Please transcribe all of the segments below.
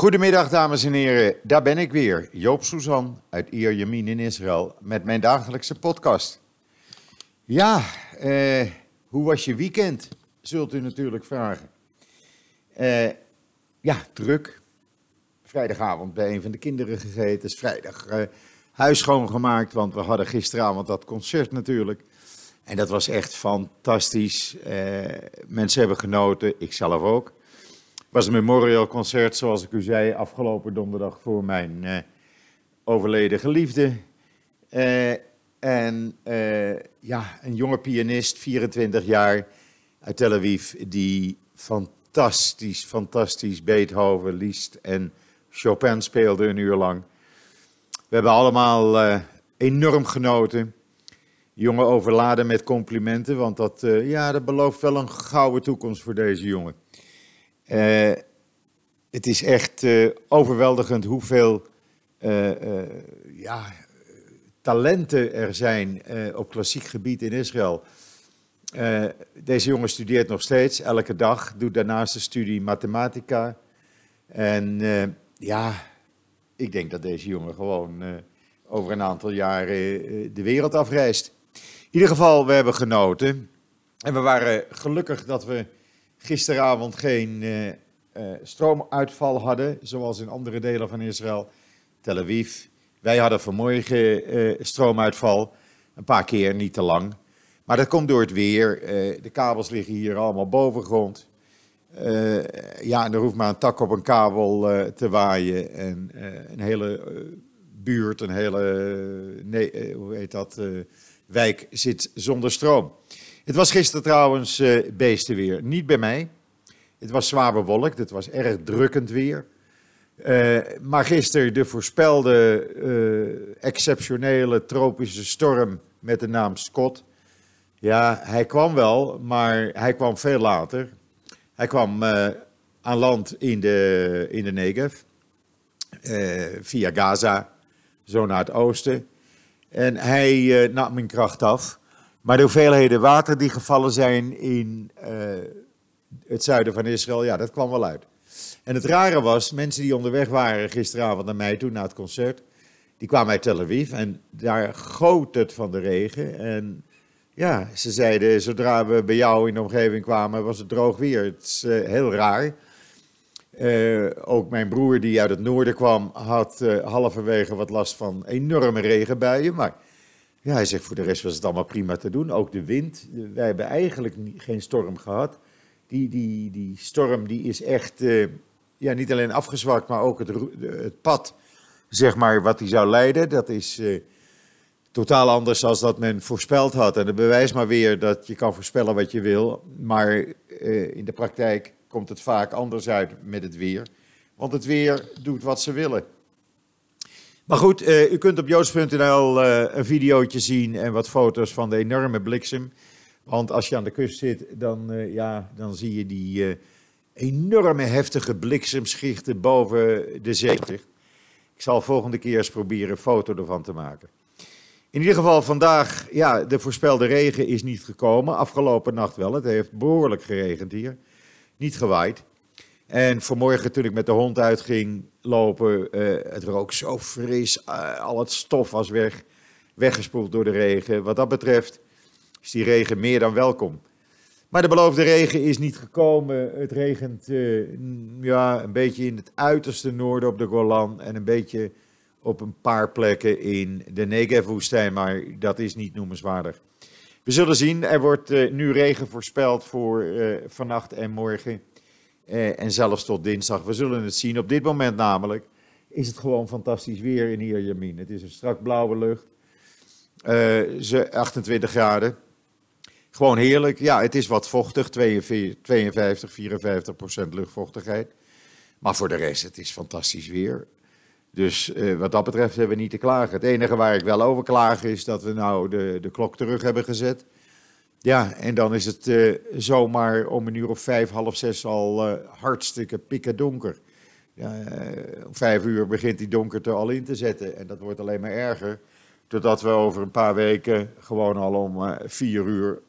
Goedemiddag dames en heren, daar ben ik weer, Joop Suzan uit Ier Yamin in Israël met mijn dagelijkse podcast. Ja, eh, hoe was je weekend? Zult u natuurlijk vragen. Eh, ja, druk. Vrijdagavond bij een van de kinderen gegeten, vrijdag eh, huis schoongemaakt, want we hadden gisteravond dat concert natuurlijk. En dat was echt fantastisch. Eh, mensen hebben genoten, ik zelf ook was een memorial concert, zoals ik u zei, afgelopen donderdag voor mijn uh, overleden geliefde. Uh, en uh, ja, een jonge pianist, 24 jaar, uit Tel Aviv, die fantastisch, fantastisch Beethoven, Liszt en Chopin speelde een uur lang. We hebben allemaal enorm genoten. Jongen overladen met complimenten, want dat, ja, dat belooft wel een gouden toekomst voor deze jongen. Uh, het is echt uh, overweldigend hoeveel uh, ja, talenten er zijn op klassiek gebied in Israël. deze jongen studeert nog steeds, elke dag, doet daarnaast de studie mathematica. En ja, ik denk dat deze jongen gewoon over een aantal jaren de wereld afreist. In ieder geval, we hebben genoten. En we waren gelukkig dat we gisteravond geen uh, uh, stroomuitval hadden, zoals in andere delen van Israël, Tel Aviv. Wij hadden vanmorgen uh, stroomuitval, een paar keer, niet te lang. Maar dat komt door het weer. de kabels liggen hier allemaal bovengrond. ja, en er hoeft maar een tak op een kabel te waaien. En een hele buurt, een hele, nee, hoe heet dat, wijk zit zonder stroom. Het was gisteren trouwens uh, beestenweer. Niet bij mij. Het was zwaar bewolkt. Het was erg drukkend weer. Uh, maar gisteren de voorspelde uh, exceptionele tropische storm met de naam Scott. Ja, hij kwam wel, maar hij kwam veel later. Hij kwam aan land in de, in de Negev. via Gaza, zo naar het oosten. En hij nam mijn kracht af. Maar de hoeveelheden water die gevallen zijn in uh, het zuiden van Israël, ja, dat kwam wel uit. En het rare was, mensen die onderweg waren gisteravond naar mij toe, na het concert, die kwamen uit Tel Aviv en daar goot het van de regen. En ja, ze zeiden, zodra we bij jou in de omgeving kwamen, was het droog weer. Het is uh, heel raar. Uh, ook mijn broer die uit het noorden kwam, had halverwege wat last van enorme regenbuien, maar ja, hij zegt voor de rest was het allemaal prima te doen. Ook de wind. Wij hebben eigenlijk geen storm gehad. Die, die, die storm die is echt uh, ja, niet alleen afgezwakt, maar ook het, het pad, zeg maar, wat die zou leiden. Dat is uh, totaal anders dan dat men voorspeld had. En dat bewijst maar weer dat je kan voorspellen wat je wil. Maar uh, in de praktijk komt het vaak anders uit met het weer. Want het weer doet wat ze willen. Maar goed, uh, u kunt op joods.nl uh, een videootje zien en wat foto's van de enorme bliksem. Want als je aan de kust zit, dan, uh, ja, dan zie je die enorme heftige bliksemschichten boven de zee. Ik zal volgende keer eens proberen een foto ervan te maken. In ieder geval vandaag, ja, de voorspelde regen is niet gekomen. Afgelopen nacht wel, het heeft behoorlijk geregend hier. Niet gewaaid. En vanmorgen toen ik met de hond uitging lopen, uh, het rook zo fris, uh, al het stof was weg, weggespoeld door de regen. Wat dat betreft is die regen meer dan welkom. Maar de beloofde regen is niet gekomen. Het regent uh, ja, een beetje in het uiterste noorden op de Golan en een beetje op een paar plekken in de Negev-woestijn, maar dat is niet noemenswaardig. We zullen zien, er wordt nu regen voorspeld voor vannacht en morgen. Eh, en zelfs tot dinsdag. We zullen het zien. Op dit moment namelijk is het gewoon fantastisch weer in Ierjamin. Het is een strak blauwe lucht. Uh, 28 graden. Gewoon heerlijk. Ja, het is wat vochtig. 52, 54 procent luchtvochtigheid. Maar voor de rest, het is fantastisch weer. Dus uh, wat dat betreft hebben we niet te klagen. Het enige waar ik wel over klaag is dat we nou de, de klok terug hebben gezet. Ja, en dan is het uh, zomaar om een uur of vijf, half zes al uh, hartstikke pikken donker. Uh, om vijf uur begint die donkerte al in te zetten en dat wordt alleen maar erger. Totdat we over een paar weken gewoon al om vier uur,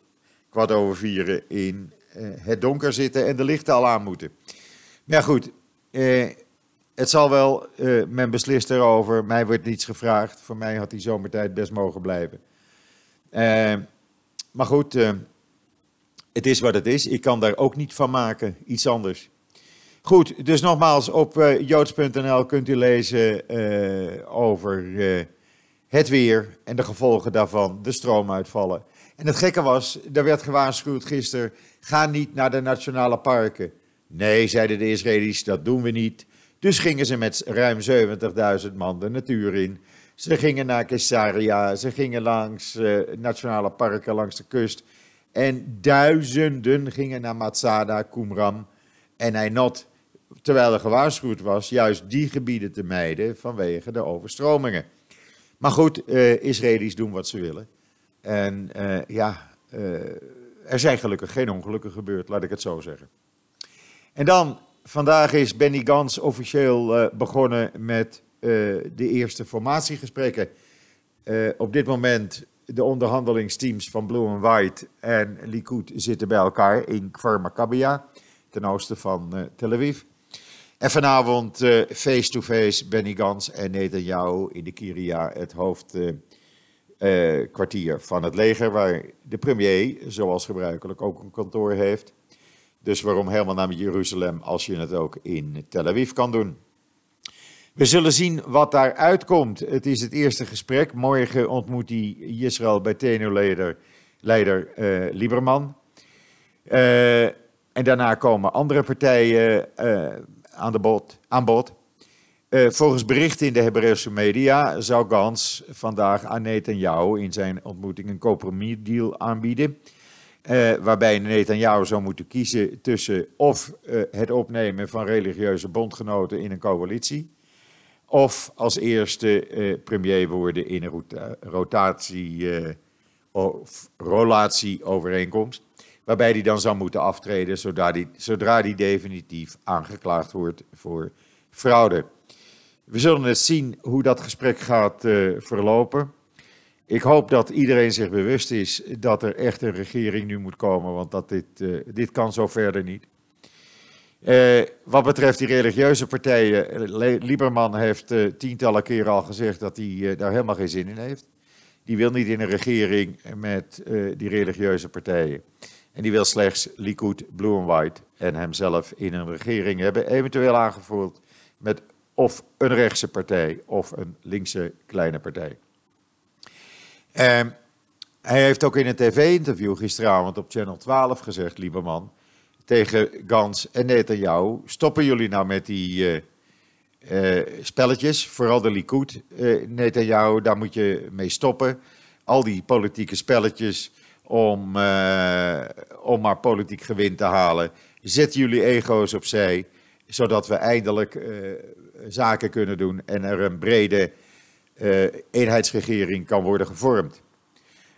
kwart over vier in het donker zitten en de lichten al aan moeten. Maar goed, het zal wel, men beslist erover. Mij wordt niets gevraagd. Voor mij had die zomertijd best mogen blijven. Uh, maar goed, uh, het is wat het is. Ik kan daar ook niet van maken. Iets anders. Goed, dus nogmaals, op joods.nl kunt u lezen over het weer en de gevolgen daarvan, de stroomuitvallen. En het gekke was, er werd gewaarschuwd gisteren, ga niet naar de nationale parken. Nee, zeiden de Israëli's, dat doen we niet. Dus gingen ze met ruim 70.000 man de natuur in. Ze gingen naar Caesarea, ze gingen langs uh, nationale parken langs de kust. En duizenden gingen naar Matsada, Qumran en Ainot. Terwijl er gewaarschuwd was juist die gebieden te mijden vanwege de overstromingen. Maar goed, uh, Israëli's doen wat ze willen. En uh, ja, er zijn gelukkig geen ongelukken gebeurd, laat ik het zo zeggen. En dan Vandaag is Benny Gans officieel begonnen met de eerste formatiegesprekken. Uh, op dit moment de onderhandelingsteams van Blue and White en Likud zitten bij elkaar in Kfar Maccabia, ten oosten van Tel Aviv. En vanavond face-to-face Benny Gans en Netanyahu in de Kiria, het hoofdkwartier van het leger, waar de premier, zoals gebruikelijk, ook een kantoor heeft. Dus waarom helemaal naar Jeruzalem als je het ook in Tel Aviv kan doen? We zullen zien wat daar uitkomt. Het is het eerste gesprek. Morgen ontmoet hij Israël bij TNO-leider leider, uh, Lieberman. Uh, en daarna komen andere partijen uh, aan, de bod, aan volgens berichten in de Hebreeuwse media zou Gans vandaag aan Netanyahu in zijn ontmoeting een compromisdeal aanbieden. Waarbij Netanyahu zou moeten kiezen tussen of het opnemen van religieuze bondgenoten in een coalitie, of als eerste uh, premier worden in een rotatie of relatieovereenkomst, waarbij hij dan zou moeten aftreden zodra die, zodra definitief aangeklaagd wordt voor fraude. We zullen het zien hoe dat gesprek gaat verlopen. Ik hoop dat iedereen zich bewust is dat er echt een regering nu moet komen, want dat dit, uh, dit kan zo verder niet. Uh, wat betreft die religieuze partijen, Lieberman heeft uh, tientallen keren al gezegd dat hij daar helemaal geen zin in heeft. Die wil niet in een regering met die religieuze partijen. En die wil slechts Likud, Blue and White en hemzelf in een regering hebben, eventueel aangevuld met of een rechtse partij of een linkse kleine partij. Uh, hij heeft ook in een tv-interview gisteravond op Channel 12 gezegd, Lieberman, tegen Gans en Netanyahu, stoppen jullie nou met die uh, uh, spelletjes, vooral de Likud, uh, Netanyahu, daar moet je mee stoppen. Al die politieke spelletjes om, om maar politiek gewin te halen. Zet jullie ego's opzij, zodat we eindelijk zaken kunnen doen en er een brede eenheidsregering kan worden gevormd.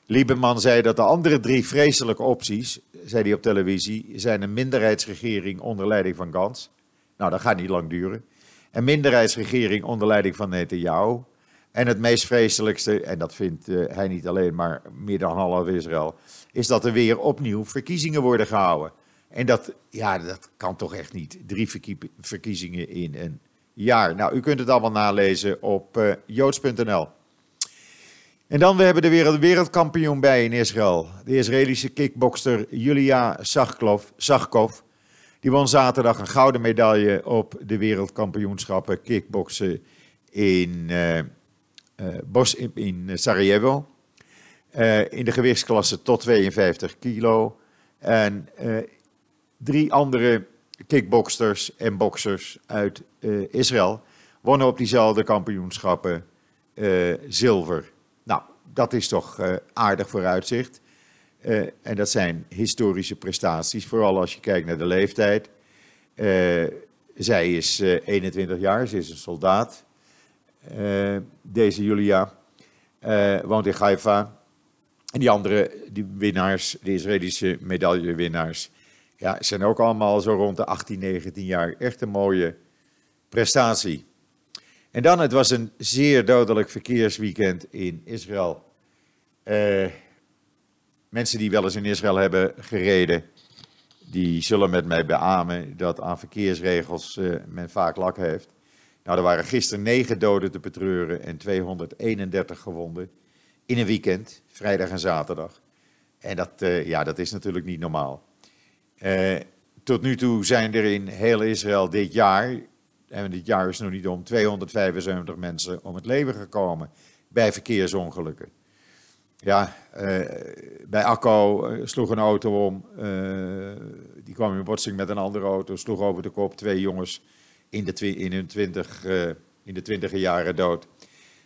Lieberman zei dat de andere drie vreselijke opties, zei hij op televisie, zijn een minderheidsregering onder leiding van Gans. Nou, dat gaat niet lang duren. Een minderheidsregering onder leiding van Netanyahu. En het meest vreselijkste, en dat vindt uh, hij niet alleen, maar meer dan half Israël, is dat er weer opnieuw verkiezingen worden gehouden. En dat, ja, dat kan toch echt niet. Drie verkiezingen in een jaar. Nou, u kunt het allemaal nalezen op uh, joods.nl. En dan we hebben we weer wereldkampioen bij in Israël. De Israëlische kickbokster Julia Zagkov. Die won zaterdag een gouden medaille op de wereldkampioenschappen kickboksen in, uh, uh, Bos, in, Sarajevo. Uh, in de gewichtsklasse tot 52 kilo. En drie andere kickboksters en boxers uit Israël wonnen op diezelfde kampioenschappen zilver. Dat is toch uh, aardig vooruitzicht. en dat zijn historische prestaties, vooral als je kijkt naar de leeftijd. zij is 21 jaar, ze is een soldaat. deze Julia woont in Haifa. En die andere die winnaars, de Israëlische medaillewinnaars, ja, zijn ook allemaal zo rond de 18, 19 jaar. Echt een mooie prestatie. En dan, het was een zeer dodelijk verkeersweekend in Israël. Uh, mensen die wel eens in Israël hebben gereden, die zullen met mij beamen dat aan verkeersregels uh, men vaak lak heeft. Nou, er waren gisteren 9 doden te betreuren en 231 gewonden in een weekend, vrijdag en zaterdag. En dat, uh, ja, dat is natuurlijk niet normaal. Tot nu toe zijn er in heel Israël dit jaar, en dit jaar is nog niet om, 275 mensen om het leven gekomen bij verkeersongelukken. Ja, uh, bij Akko sloeg een auto om, die kwam in botsing met een andere auto, sloeg over de kop twee jongens in, de in hun twintig, in de twintiger jaren dood.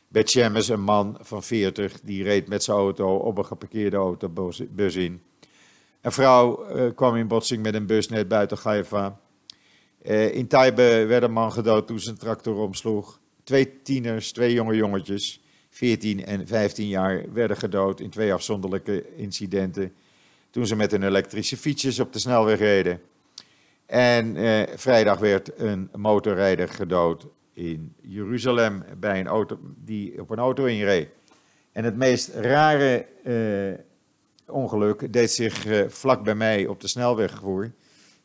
Bij een man van 40, die reed met zijn auto op een geparkeerde autobus in. Een vrouw kwam in botsing met een bus net buiten Haifa. Uh, in Taibe werd een man gedood toen zijn tractor omsloeg. Twee tieners, twee jonge jongetjes, 14 en 15 jaar, werden gedood in twee afzonderlijke incidenten. Toen ze met hun elektrische fietsjes op de snelweg reden. En uh, vrijdag werd een motorrijder gedood in Jeruzalem bij een auto die op een auto inreed. En het meest rare uh, ongeluk deed zich vlak bij mij op de snelweg voor.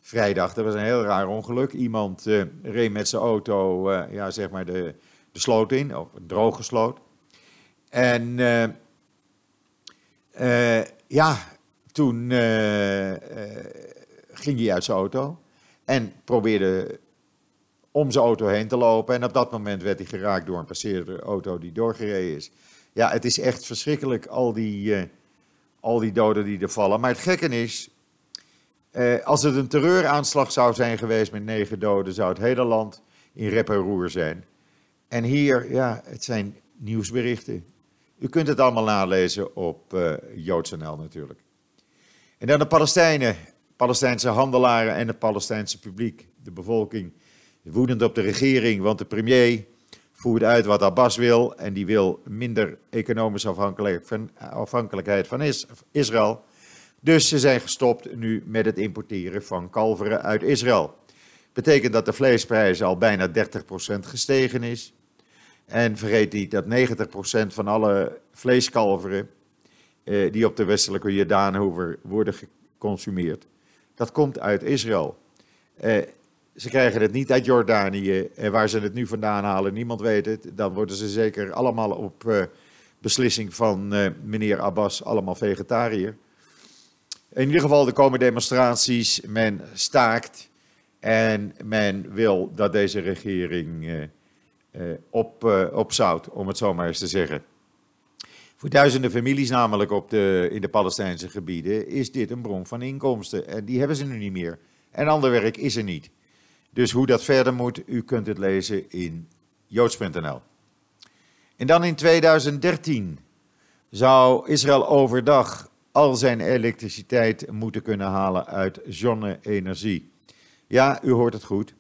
Vrijdag, dat was een heel raar ongeluk. Iemand uh, reed met zijn auto, ja, zeg maar, de, de sloot in, of een droge sloot. En ja, toen ging hij uit zijn auto en probeerde om zijn auto heen te lopen. En op dat moment werd hij geraakt door een passerende auto die doorgereden is. Ja, het is echt verschrikkelijk, al die, al die doden die er vallen. Maar het gekke is, uh, als het een terreuraanslag zou zijn geweest met negen doden, zou het hele land in rep en roer zijn. En hier, ja, het zijn nieuwsberichten. U kunt het allemaal nalezen op uh, JoodsNL natuurlijk. En dan de Palestijnen, Palestijnse handelaren en het Palestijnse publiek, de bevolking woedend op de regering, want de premier voert uit wat Abbas wil en die wil minder economische afhankelijkheid van Israël. Dus ze zijn gestopt nu met het importeren van kalveren uit Israël. Betekent dat de vleesprijs al bijna 30% gestegen is. En vergeet niet dat 90% van alle vleeskalveren eh, die op de westelijke Jordaanhoever worden geconsumeerd, dat komt uit Israël. Eh, ze krijgen het niet uit Jordanië. En waar ze het nu vandaan halen, niemand weet het. Dan worden ze zeker allemaal op uh, beslissing van uh, meneer Abbas allemaal vegetariër. In ieder geval, er komen demonstraties, men staakt en men wil dat deze regering uh, op, opzout, om het zo maar eens te zeggen. Voor duizenden families namelijk op de, in de Palestijnse gebieden is dit een bron van inkomsten. En die hebben ze nu niet meer. En ander werk is er niet. Dus hoe dat verder moet, u kunt het lezen in joods.nl. En dan in 2013 zou Israël overdag al zijn elektriciteit moeten kunnen halen uit zonne-energie. Ja, u hoort het goed.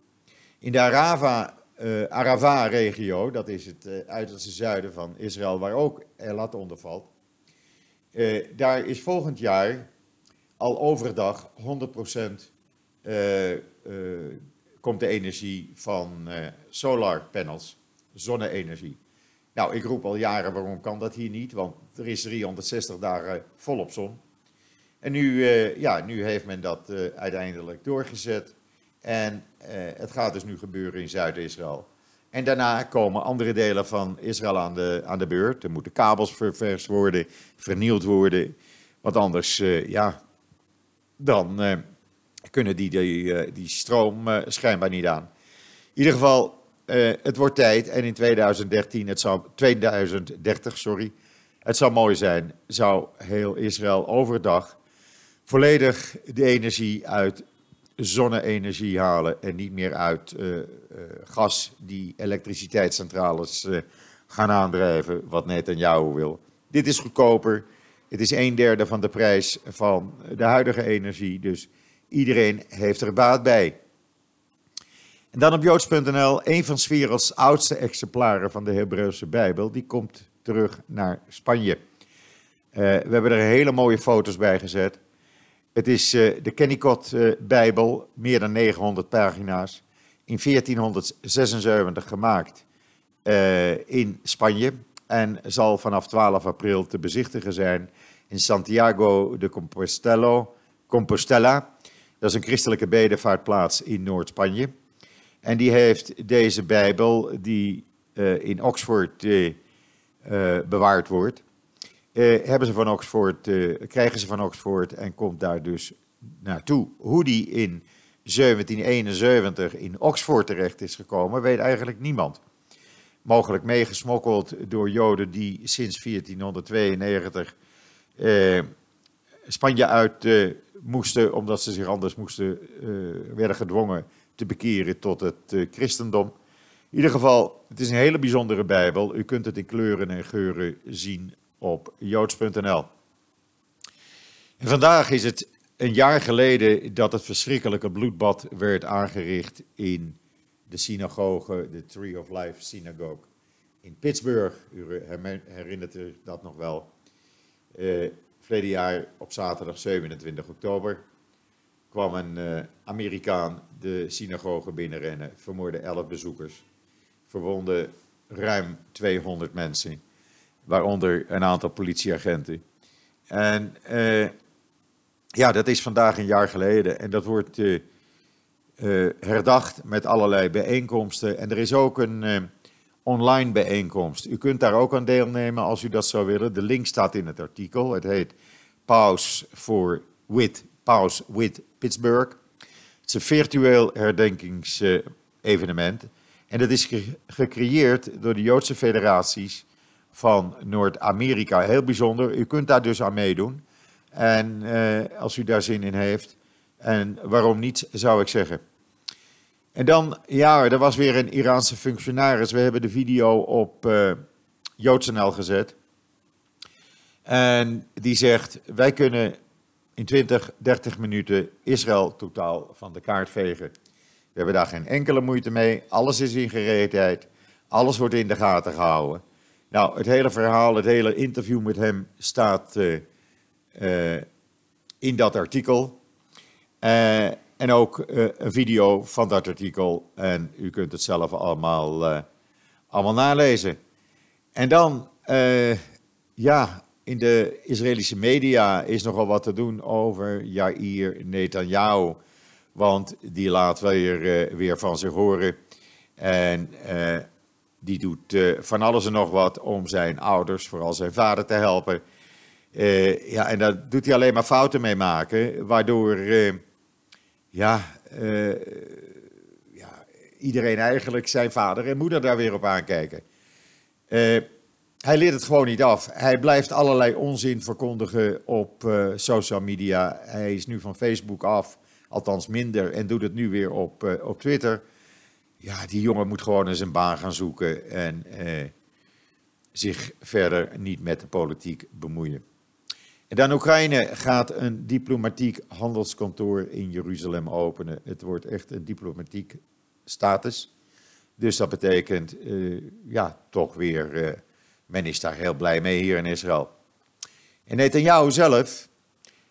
In de uh, Arava-regio, dat is het uh, uiterste zuiden van Israël, waar ook Elat onder valt, uh, daar is volgend jaar al overdag 100% komt de energie van solar panels, zonne-energie. Nou, ik roep al jaren waarom kan dat hier niet, want er is 360 dagen volop zon. En nu, uh, ja, nu heeft men dat uh, uiteindelijk doorgezet. En het gaat dus nu gebeuren in Zuid-Israël. En daarna komen andere delen van Israël aan de, aan de beurt. Er moeten kabels ververst worden, vernield worden. Want anders, ja, dan kunnen die die, eh, die stroom eh, schijnbaar niet aan. In ieder geval, eh, het wordt tijd en in 2013, het zou, 2030, sorry, het zou mooi zijn, zou heel Israël overdag volledig de energie uit zonne-energie halen en niet meer uit uh, uh, gas die elektriciteitscentrales gaan aandrijven, wat Netanyahu wil. Dit is goedkoper. Het is een derde van de prijs van de huidige energie. Dus Iedereen heeft er baat bij. En dan op joods.nl, een van 's werelds oudste exemplaren van de Hebreeuwse Bijbel, die komt terug naar Spanje. Uh, we hebben er hele mooie foto's bij gezet. Het is uh, de Kennecott uh, Bijbel, meer dan 900 pagina's, in 1476 gemaakt in Spanje en zal vanaf 12 april te bezichtigen zijn in Santiago de Compostela. Dat is een christelijke bedevaartplaats in Noord-Spanje. En die heeft deze Bijbel, die uh, in Oxford uh, uh, bewaard wordt, hebben ze van Oxford, krijgen ze van Oxford en komt daar dus naartoe. Hoe die in 1771 in Oxford terecht is gekomen, weet eigenlijk niemand. Mogelijk meegesmokkeld door Joden die sinds 1492 Spanje uit moesten, omdat ze zich anders moesten, werden gedwongen te bekeren tot het uh, christendom. In ieder geval, het is een hele bijzondere Bijbel. U kunt het in kleuren en geuren zien op joods.nl. En vandaag is het een jaar geleden dat het verschrikkelijke bloedbad werd aangericht in de synagoge, de Tree of Life Synagogue in Pittsburgh. U herinnert u dat nog wel. Uh, verleden jaar op zaterdag 27 oktober kwam een uh, Amerikaan de synagoge binnenrennen, vermoorde 11 bezoekers, verwonden ruim 200 mensen, waaronder een aantal politieagenten. En uh, ja, dat is vandaag een jaar geleden en dat wordt uh, herdacht met allerlei bijeenkomsten. En er is ook een online bijeenkomst. U kunt daar ook aan deelnemen als u dat zou willen. De link staat in het artikel. Het heet Pause for with Pause with Pittsburgh. Het is een virtueel herdenkingsevenement. En dat is gecreëerd door de Joodse federaties van Noord-Amerika. Heel bijzonder. U kunt daar dus aan meedoen. En eh, als u daar zin in heeft. En waarom niet, zou ik zeggen. En dan, ja, er was weer een Iraanse functionaris. We hebben de video op uh, JoodsNL gezet. En die zegt, wij kunnen in 20, 30 minuten Israël totaal van de kaart vegen. We hebben daar geen enkele moeite mee. Alles is in gereedheid. Alles wordt in de gaten gehouden. Nou, het hele verhaal, het hele interview met hem staat uh, uh, in dat artikel. Uh, en ook een video van dat artikel. En u kunt het zelf allemaal, allemaal nalezen. En dan, ja, in de Israëlische media is nogal wat te doen over Jair Netanyahu. Want die laat weer, uh, weer van zich horen. En uh, die doet uh, van alles en nog wat om zijn ouders, vooral zijn vader, te helpen. ja, en daar doet hij alleen maar fouten mee maken. Waardoor ja, ja, iedereen eigenlijk zijn vader en moeder daar weer op aankijken hij leert het gewoon niet af. Hij blijft allerlei onzin verkondigen op uh, social media. Hij is nu van Facebook af, althans minder, en doet het nu weer op, uh, op Twitter. Ja, die jongen moet gewoon eens een baan gaan zoeken en uh, zich verder niet met de politiek bemoeien. En dan Oekraïne gaat een diplomatiek handelskantoor in Jeruzalem openen. Het wordt echt een diplomatiek status. Dus dat betekent ja, toch weer men is daar heel blij mee hier in Israël. En Netanyahu zelf,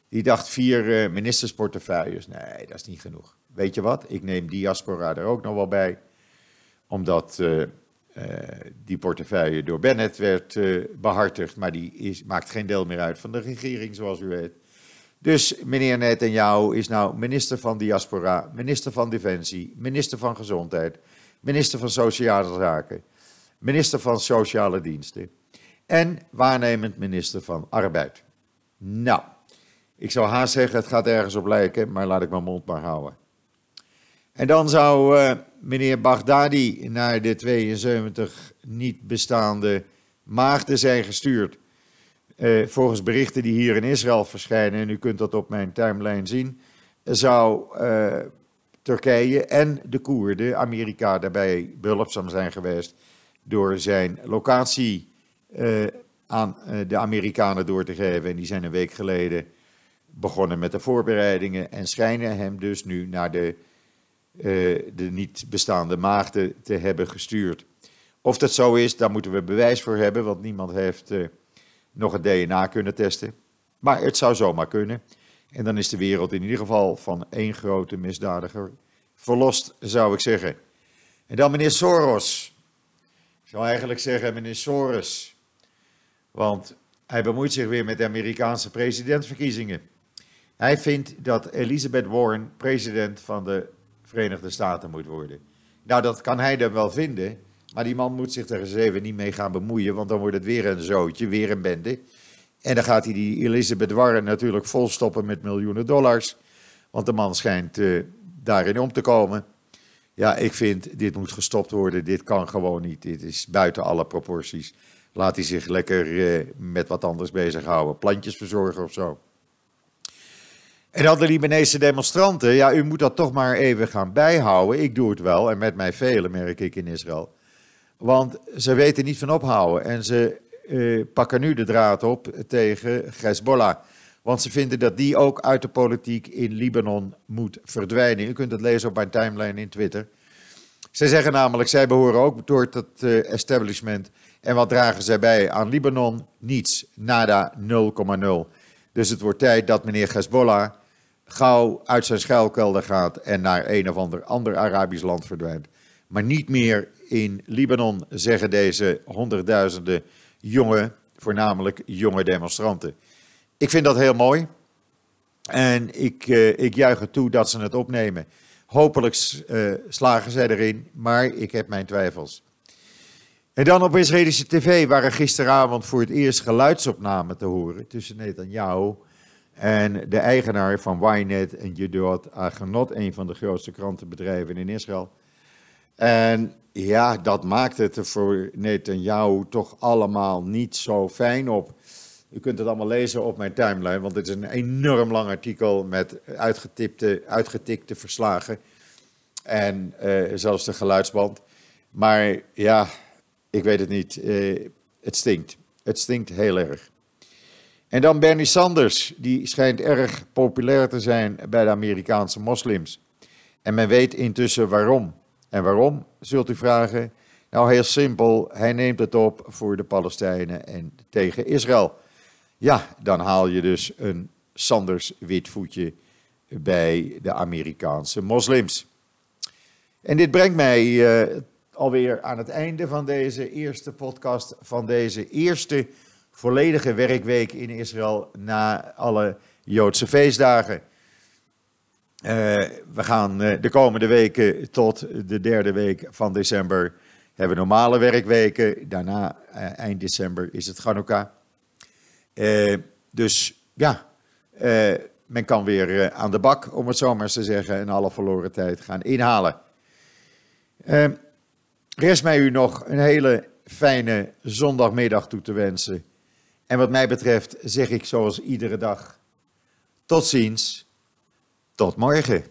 die dacht vier uh, ministersportefeuilles. Nee, dat is niet genoeg. Weet je wat? Ik neem diaspora er ook nog wel bij. Omdat uh, uh, die portefeuille door Bennett werd behartigd. Maar die is, maakt geen deel meer uit van de regering, zoals u weet. Dus meneer Netanyahu is nou minister van Diaspora, minister van Defensie, minister van Gezondheid, minister van Sociale Zaken minister van Sociale Diensten en waarnemend minister van Arbeid. Nou, ik zou haast zeggen, het gaat ergens op lijken, maar laat ik mijn mond maar houden. En dan zou uh, meneer Baghdadi naar de 72 niet bestaande maagden zijn gestuurd. Uh, volgens berichten die hier in Israël verschijnen, en u kunt dat op mijn timeline zien, zou uh, Turkije en de Koerden, Amerika, daarbij behulpzaam zijn geweest door zijn locatie uh, aan uh, de Amerikanen door te geven. En die zijn een week geleden begonnen met de voorbereidingen en schijnen hem dus nu naar de, uh, de niet bestaande maagden te hebben gestuurd. Of dat zo is, daar moeten we bewijs voor hebben, want niemand heeft nog het DNA kunnen testen. Maar het zou zomaar kunnen. En dan is de wereld in ieder geval van één grote misdadiger verlost, zou ik zeggen. En dan meneer Soros zou eigenlijk zeggen meneer Soros. Want hij bemoeit zich weer met de Amerikaanse presidentsverkiezingen. Hij vindt dat Elizabeth Warren president van de Verenigde Staten moet worden. Nou, dat kan hij dan wel vinden. Maar die man moet zich er eens even niet mee gaan bemoeien. Want dan wordt het weer een zootje, weer een bende. En dan gaat hij die Elizabeth Warren natuurlijk volstoppen met miljoenen dollars. Want de man schijnt uh, daarin om te komen. Ja, ik vind dit moet gestopt worden. Dit kan gewoon niet. Dit is buiten alle proporties. Laat hij zich lekker uh, met wat anders bezighouden. Plantjes verzorgen of zo. En dan de Libanese demonstranten. Ja, u moet dat toch maar even gaan bijhouden. Ik doe het wel. En met mij velen, merk ik in Israël. Want ze weten niet van ophouden. En ze uh, pakken nu de draad op tegen Hezbollah. Want ze vinden dat die ook uit de politiek in Libanon moet verdwijnen. U kunt het lezen op mijn timeline in Twitter. Zij zeggen namelijk, zij behoren ook door het uh, establishment. En wat dragen zij bij aan Libanon? Niets. Nada 0,0. Dus het wordt tijd dat meneer Hezbollah gauw uit zijn schuilkelder gaat en naar een of ander, ander Arabisch land verdwijnt. Maar niet meer in Libanon, zeggen deze honderdduizenden jonge, voornamelijk jonge demonstranten. Ik vind dat heel mooi. En ik, uh, ik juich het toe dat ze het opnemen. Hopelijk uh, slagen zij erin, maar ik heb mijn twijfels. En dan op Israëlische tv waren gisteravond voor het eerst geluidsopnamen te horen tussen Netanyahu en de eigenaar van Ynet en Yedot Agenot, een van de grootste krantenbedrijven in Israël. En ja, dat maakt het er voor Netanyahu toch allemaal niet zo fijn op. U kunt het allemaal lezen op mijn timeline, want het is een enorm lang artikel met uitgetipte, uitgetikte verslagen. En uh, zelfs de geluidsband. Maar ja, ik weet het niet. Uh, het stinkt. Het stinkt heel erg. En dan Bernie Sanders, die schijnt erg populair te zijn bij de Amerikaanse moslims. En men weet intussen waarom. En waarom, zult u vragen? Nou, heel simpel, hij neemt het op voor de Palestijnen en tegen Israël. Ja, dan haal je dus een Sanders witvoetje bij de Amerikaanse moslims. En dit brengt mij uh, alweer aan het einde van deze eerste podcast, van deze eerste volledige werkweek in Israël na alle Joodse feestdagen. Uh, we gaan uh, de komende weken tot de derde week van december hebben normale werkweken. Daarna, eind december, is het Hanukkah. Dus ja, men kan weer aan de bak, om het zo maar te zeggen, en alle verloren tijd gaan inhalen. rest mij u nog een hele fijne zondagmiddag toe te wensen. En wat mij betreft zeg ik zoals iedere dag: tot ziens, tot morgen.